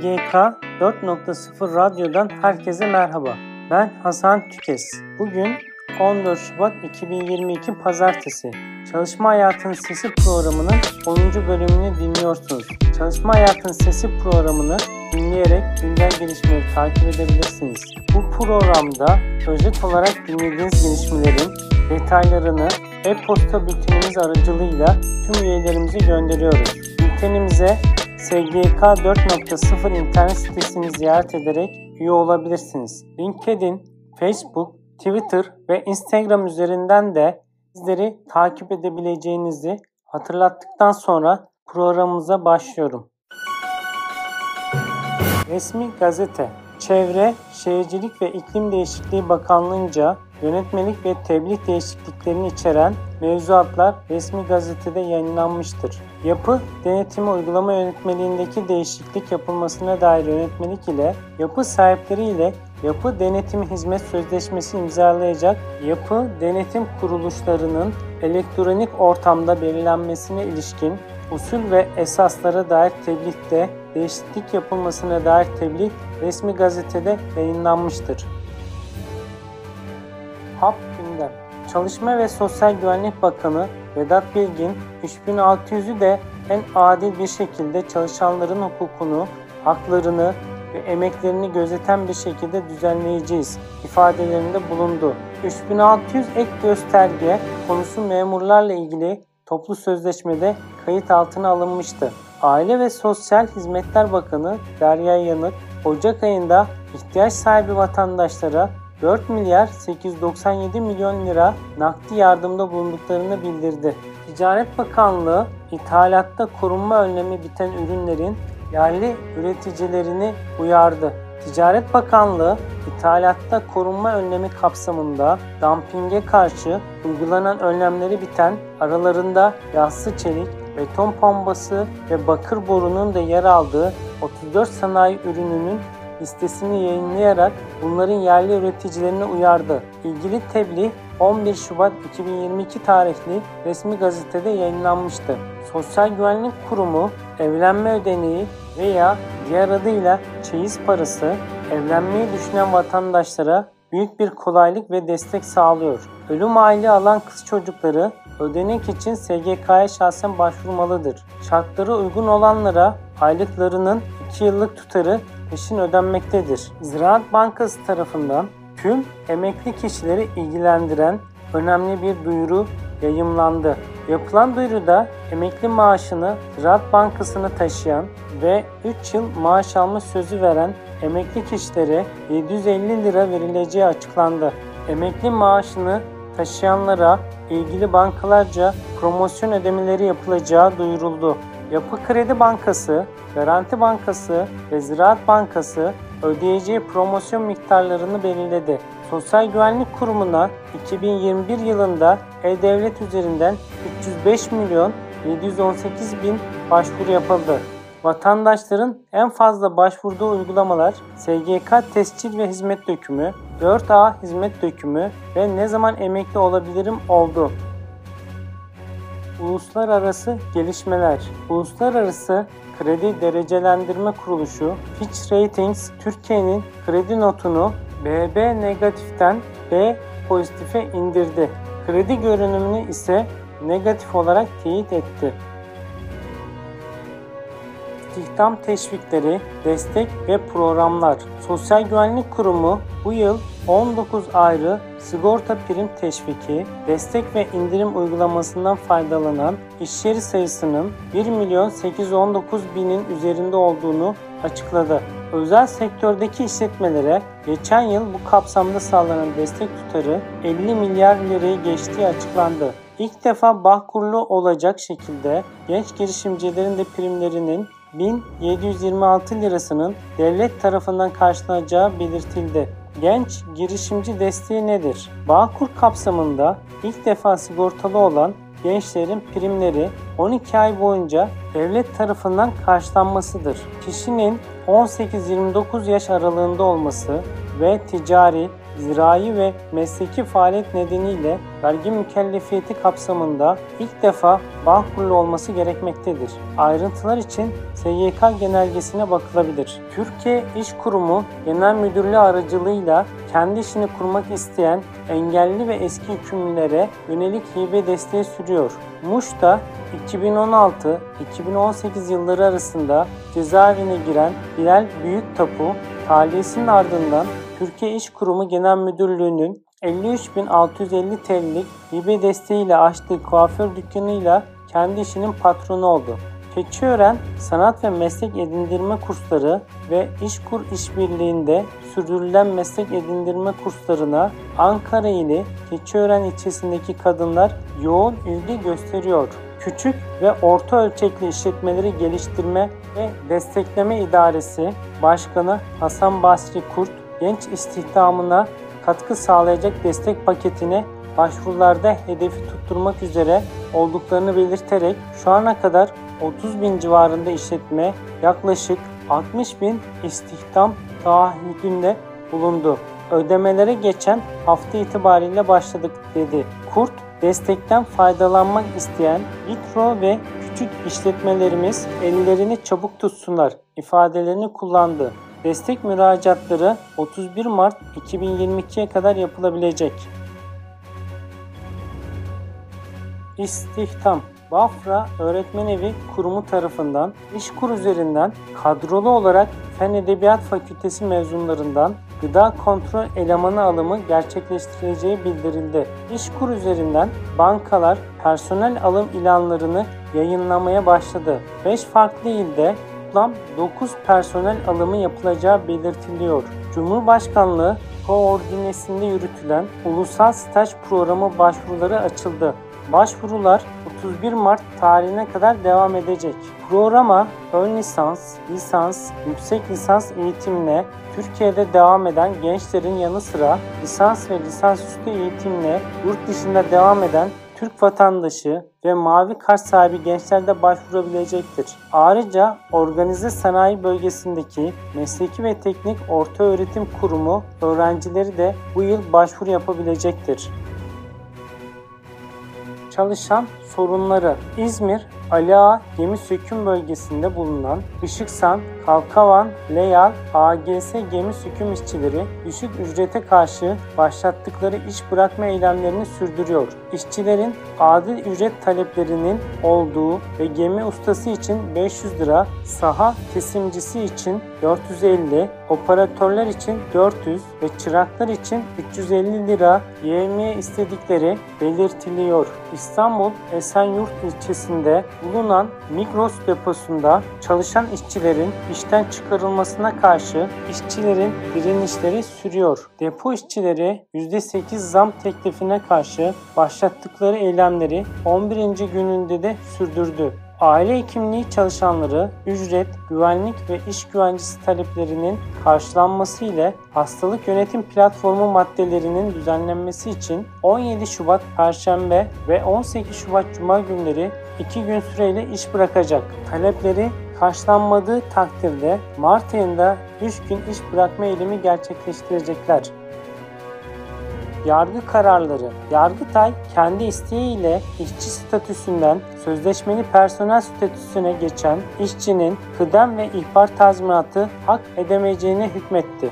SGK 4.0 Radyo'dan herkese merhaba. Ben Hasan Tükes. Bugün 14 Şubat 2022 Pazartesi. Çalışma Hayatın Sesi programının 10. bölümünü dinliyorsunuz. Çalışma Hayatın Sesi programını dinleyerek güncel gelişmeleri takip edebilirsiniz. Bu programda özet olarak dinlediğiniz gelişmelerin detaylarını e-posta bültenimiz aracılığıyla tüm üyelerimize gönderiyoruz. Bültenimize SGK 4.0 internet sitesini ziyaret ederek üye olabilirsiniz. LinkedIn, Facebook, Twitter ve Instagram üzerinden de bizleri takip edebileceğinizi hatırlattıktan sonra programımıza başlıyorum. Resmi Gazete Çevre, Şehircilik ve İklim Değişikliği Bakanlığı'nca yönetmelik ve tebliğ değişikliklerini içeren mevzuatlar resmi gazetede yayınlanmıştır. Yapı denetimi uygulama yönetmeliğindeki değişiklik yapılmasına dair yönetmelik ile yapı sahipleri ile yapı denetimi hizmet sözleşmesi imzalayacak yapı denetim kuruluşlarının elektronik ortamda belirlenmesine ilişkin usul ve esaslara dair tebliğde değişiklik yapılmasına dair tebliğ resmi gazetede yayınlanmıştır. HAP gündem Çalışma ve Sosyal Güvenlik Bakanı Vedat Bilgin 3600'ü de en adil bir şekilde çalışanların hukukunu, haklarını ve emeklerini gözeten bir şekilde düzenleyeceğiz ifadelerinde bulundu. 3600 ek gösterge konusu memurlarla ilgili toplu sözleşmede kayıt altına alınmıştı. Aile ve Sosyal Hizmetler Bakanı Derya Yanık, Ocak ayında ihtiyaç sahibi vatandaşlara 4 milyar 897 milyon lira nakdi yardımda bulunduklarını bildirdi. Ticaret Bakanlığı ithalatta korunma önlemi biten ürünlerin yerli üreticilerini uyardı. Ticaret Bakanlığı ithalatta korunma önlemi kapsamında dumpinge karşı uygulanan önlemleri biten aralarında yassı çelik, beton pombası ve bakır borunun da yer aldığı 34 sanayi ürününün listesini yayınlayarak bunların yerli üreticilerine uyardı. İlgili tebliğ 11 Şubat 2022 tarihli resmi gazetede yayınlanmıştı. Sosyal Güvenlik Kurumu evlenme ödeneği veya diğer adıyla çeyiz parası evlenmeyi düşünen vatandaşlara büyük bir kolaylık ve destek sağlıyor. Ölüm aile alan kız çocukları ödenek için SGK'ya şahsen başvurmalıdır. Şartları uygun olanlara aylıklarının 2 yıllık tutarı peşin ödenmektedir. Ziraat Bankası tarafından tüm emekli kişileri ilgilendiren önemli bir duyuru yayımlandı. Yapılan duyuruda emekli maaşını Ziraat Bankası'na taşıyan ve 3 yıl maaş alma sözü veren emekli kişilere 750 lira verileceği açıklandı. Emekli maaşını taşıyanlara ilgili bankalarca promosyon ödemeleri yapılacağı duyuruldu. Yapı Kredi Bankası, Garanti Bankası ve Ziraat Bankası ödeyeceği promosyon miktarlarını belirledi. Sosyal Güvenlik Kurumu'na 2021 yılında E-Devlet üzerinden 305 milyon 718 bin başvuru yapıldı. Vatandaşların en fazla başvurduğu uygulamalar SGK tescil ve hizmet dökümü, 4A hizmet dökümü ve ne zaman emekli olabilirim oldu. Uluslararası gelişmeler Uluslararası Kredi Derecelendirme Kuruluşu Fitch Ratings Türkiye'nin kredi notunu BB negatiften B pozitife indirdi. Kredi görünümünü ise negatif olarak teyit etti. İstihdam teşvikleri, destek ve programlar. Sosyal Güvenlik Kurumu bu yıl 19 ayrı sigorta prim teşviki, destek ve indirim uygulamasından faydalanan iş yeri sayısının 1 milyon 819 binin üzerinde olduğunu açıkladı. Özel sektördeki işletmelere geçen yıl bu kapsamda sağlanan destek tutarı 50 milyar lirayı geçtiği açıklandı. İlk defa Bağkurlu olacak şekilde genç girişimcilerin de primlerinin 1726 lirasının devlet tarafından karşılanacağı belirtildi. Genç girişimci desteği nedir? Bağkur kapsamında ilk defa sigortalı olan gençlerin primleri 12 ay boyunca devlet tarafından karşılanmasıdır. Kişinin 18-29 yaş aralığında olması ve ticari, zirai ve mesleki faaliyet nedeniyle vergi mükellefiyeti kapsamında ilk defa kurulu olması gerekmektedir. Ayrıntılar için SYK genelgesine bakılabilir. Türkiye İş Kurumu Genel Müdürlüğü aracılığıyla kendi işini kurmak isteyen engelli ve eski hükümlülere yönelik hibe desteği sürüyor. Muş'ta 2016-2018 yılları arasında cezaevine giren Bilal Büyüktapu, tahliyesinin ardından Türkiye İş Kurumu Genel Müdürlüğü'nün 53.650 TL'lik hibe desteğiyle açtığı kuaför dükkanıyla kendi işinin patronu oldu. Keçiören sanat ve meslek edindirme kursları ve İşkur işbirliğinde sürdürülen meslek edindirme kurslarına Ankara ili Keçiören ilçesindeki kadınlar yoğun ilgi gösteriyor. Küçük ve orta ölçekli işletmeleri geliştirme ve destekleme idaresi Başkanı Hasan Basri Kurt, genç istihdamına katkı sağlayacak destek paketine başvurularda hedefi tutturmak üzere olduklarını belirterek şu ana kadar 30 bin civarında işletme yaklaşık 60 bin istihdam taahhüdünde bulundu. Ödemelere geçen hafta itibariyle başladık dedi. Kurt, destekten faydalanmak isteyen mikro ve küçük işletmelerimiz ellerini çabuk tutsunlar ifadelerini kullandı. Destek müracaatları 31 Mart 2022'ye kadar yapılabilecek. İstihdam Bafra Öğretmen Evi Kurumu tarafından İşkur üzerinden kadrolu olarak Fen Edebiyat Fakültesi mezunlarından gıda kontrol elemanı alımı gerçekleştirileceği bildirildi. İşkur üzerinden bankalar personel alım ilanlarını yayınlamaya başladı. 5 farklı ilde toplam 9 personel alımı yapılacağı belirtiliyor. Cumhurbaşkanlığı koordinesinde yürütülen Ulusal Staj Programı başvuruları açıldı. Başvurular 31 Mart tarihine kadar devam edecek. Programa ön lisans, lisans, yüksek lisans eğitimine Türkiye'de devam eden gençlerin yanı sıra lisans ve lisansüstü eğitimine yurt dışında devam eden Türk vatandaşı ve mavi kart sahibi gençler de başvurabilecektir. Ayrıca organize sanayi bölgesindeki mesleki ve teknik orta öğretim kurumu öğrencileri de bu yıl başvuru yapabilecektir çalışan sorunları İzmir, Ali Ağa gemi söküm bölgesinde bulunan Işıksan, Kalkavan, Leyal, AGS gemi söküm işçileri düşük ücrete karşı başlattıkları iş bırakma eylemlerini sürdürüyor. İşçilerin adil ücret taleplerinin olduğu ve gemi ustası için 500 lira, saha kesimcisi için 450, operatörler için 400 ve çıraklar için 350 lira yevmiye istedikleri belirtiliyor. İstanbul Esenyurt ilçesinde bulunan Migros deposunda çalışan işçilerin işten çıkarılmasına karşı işçilerin direnişleri sürüyor. Depo işçileri %8 zam teklifine karşı başlattıkları eylemleri 11. gününde de sürdürdü. Aile hekimliği çalışanları ücret, güvenlik ve iş güvencesi taleplerinin karşılanması ile hastalık yönetim platformu maddelerinin düzenlenmesi için 17 Şubat Perşembe ve 18 Şubat Cuma günleri 2 gün süreyle iş bırakacak. Talepleri karşılanmadığı takdirde Mart ayında 3 gün iş bırakma eylemi gerçekleştirecekler. Yargı kararları. Yargıtay kendi isteğiyle işçi statüsünden sözleşmeli personel statüsüne geçen işçinin kıdem ve ihbar tazminatı hak edemeyeceğine hükmetti.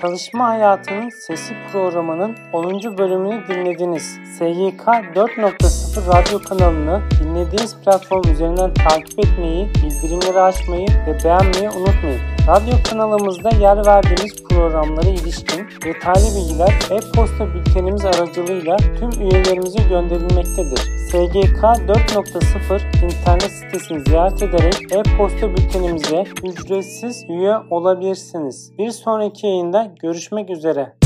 Çalışma Hayatının Sesi programının 10. bölümünü dinlediniz. SYK 4.0 radyo kanalını dinlediğiniz platform üzerinden takip etmeyi, bildirimleri açmayı ve beğenmeyi unutmayın. Radyo kanalımızda yer verdiğimiz programlara ilişkin detaylı bilgiler e-posta bültenimiz aracılığıyla tüm üyelerimize gönderilmektedir. SGK 4.0 internet sitesini ziyaret ederek e-posta bültenimize ücretsiz üye olabilirsiniz. Bir sonraki yayında görüşmek üzere.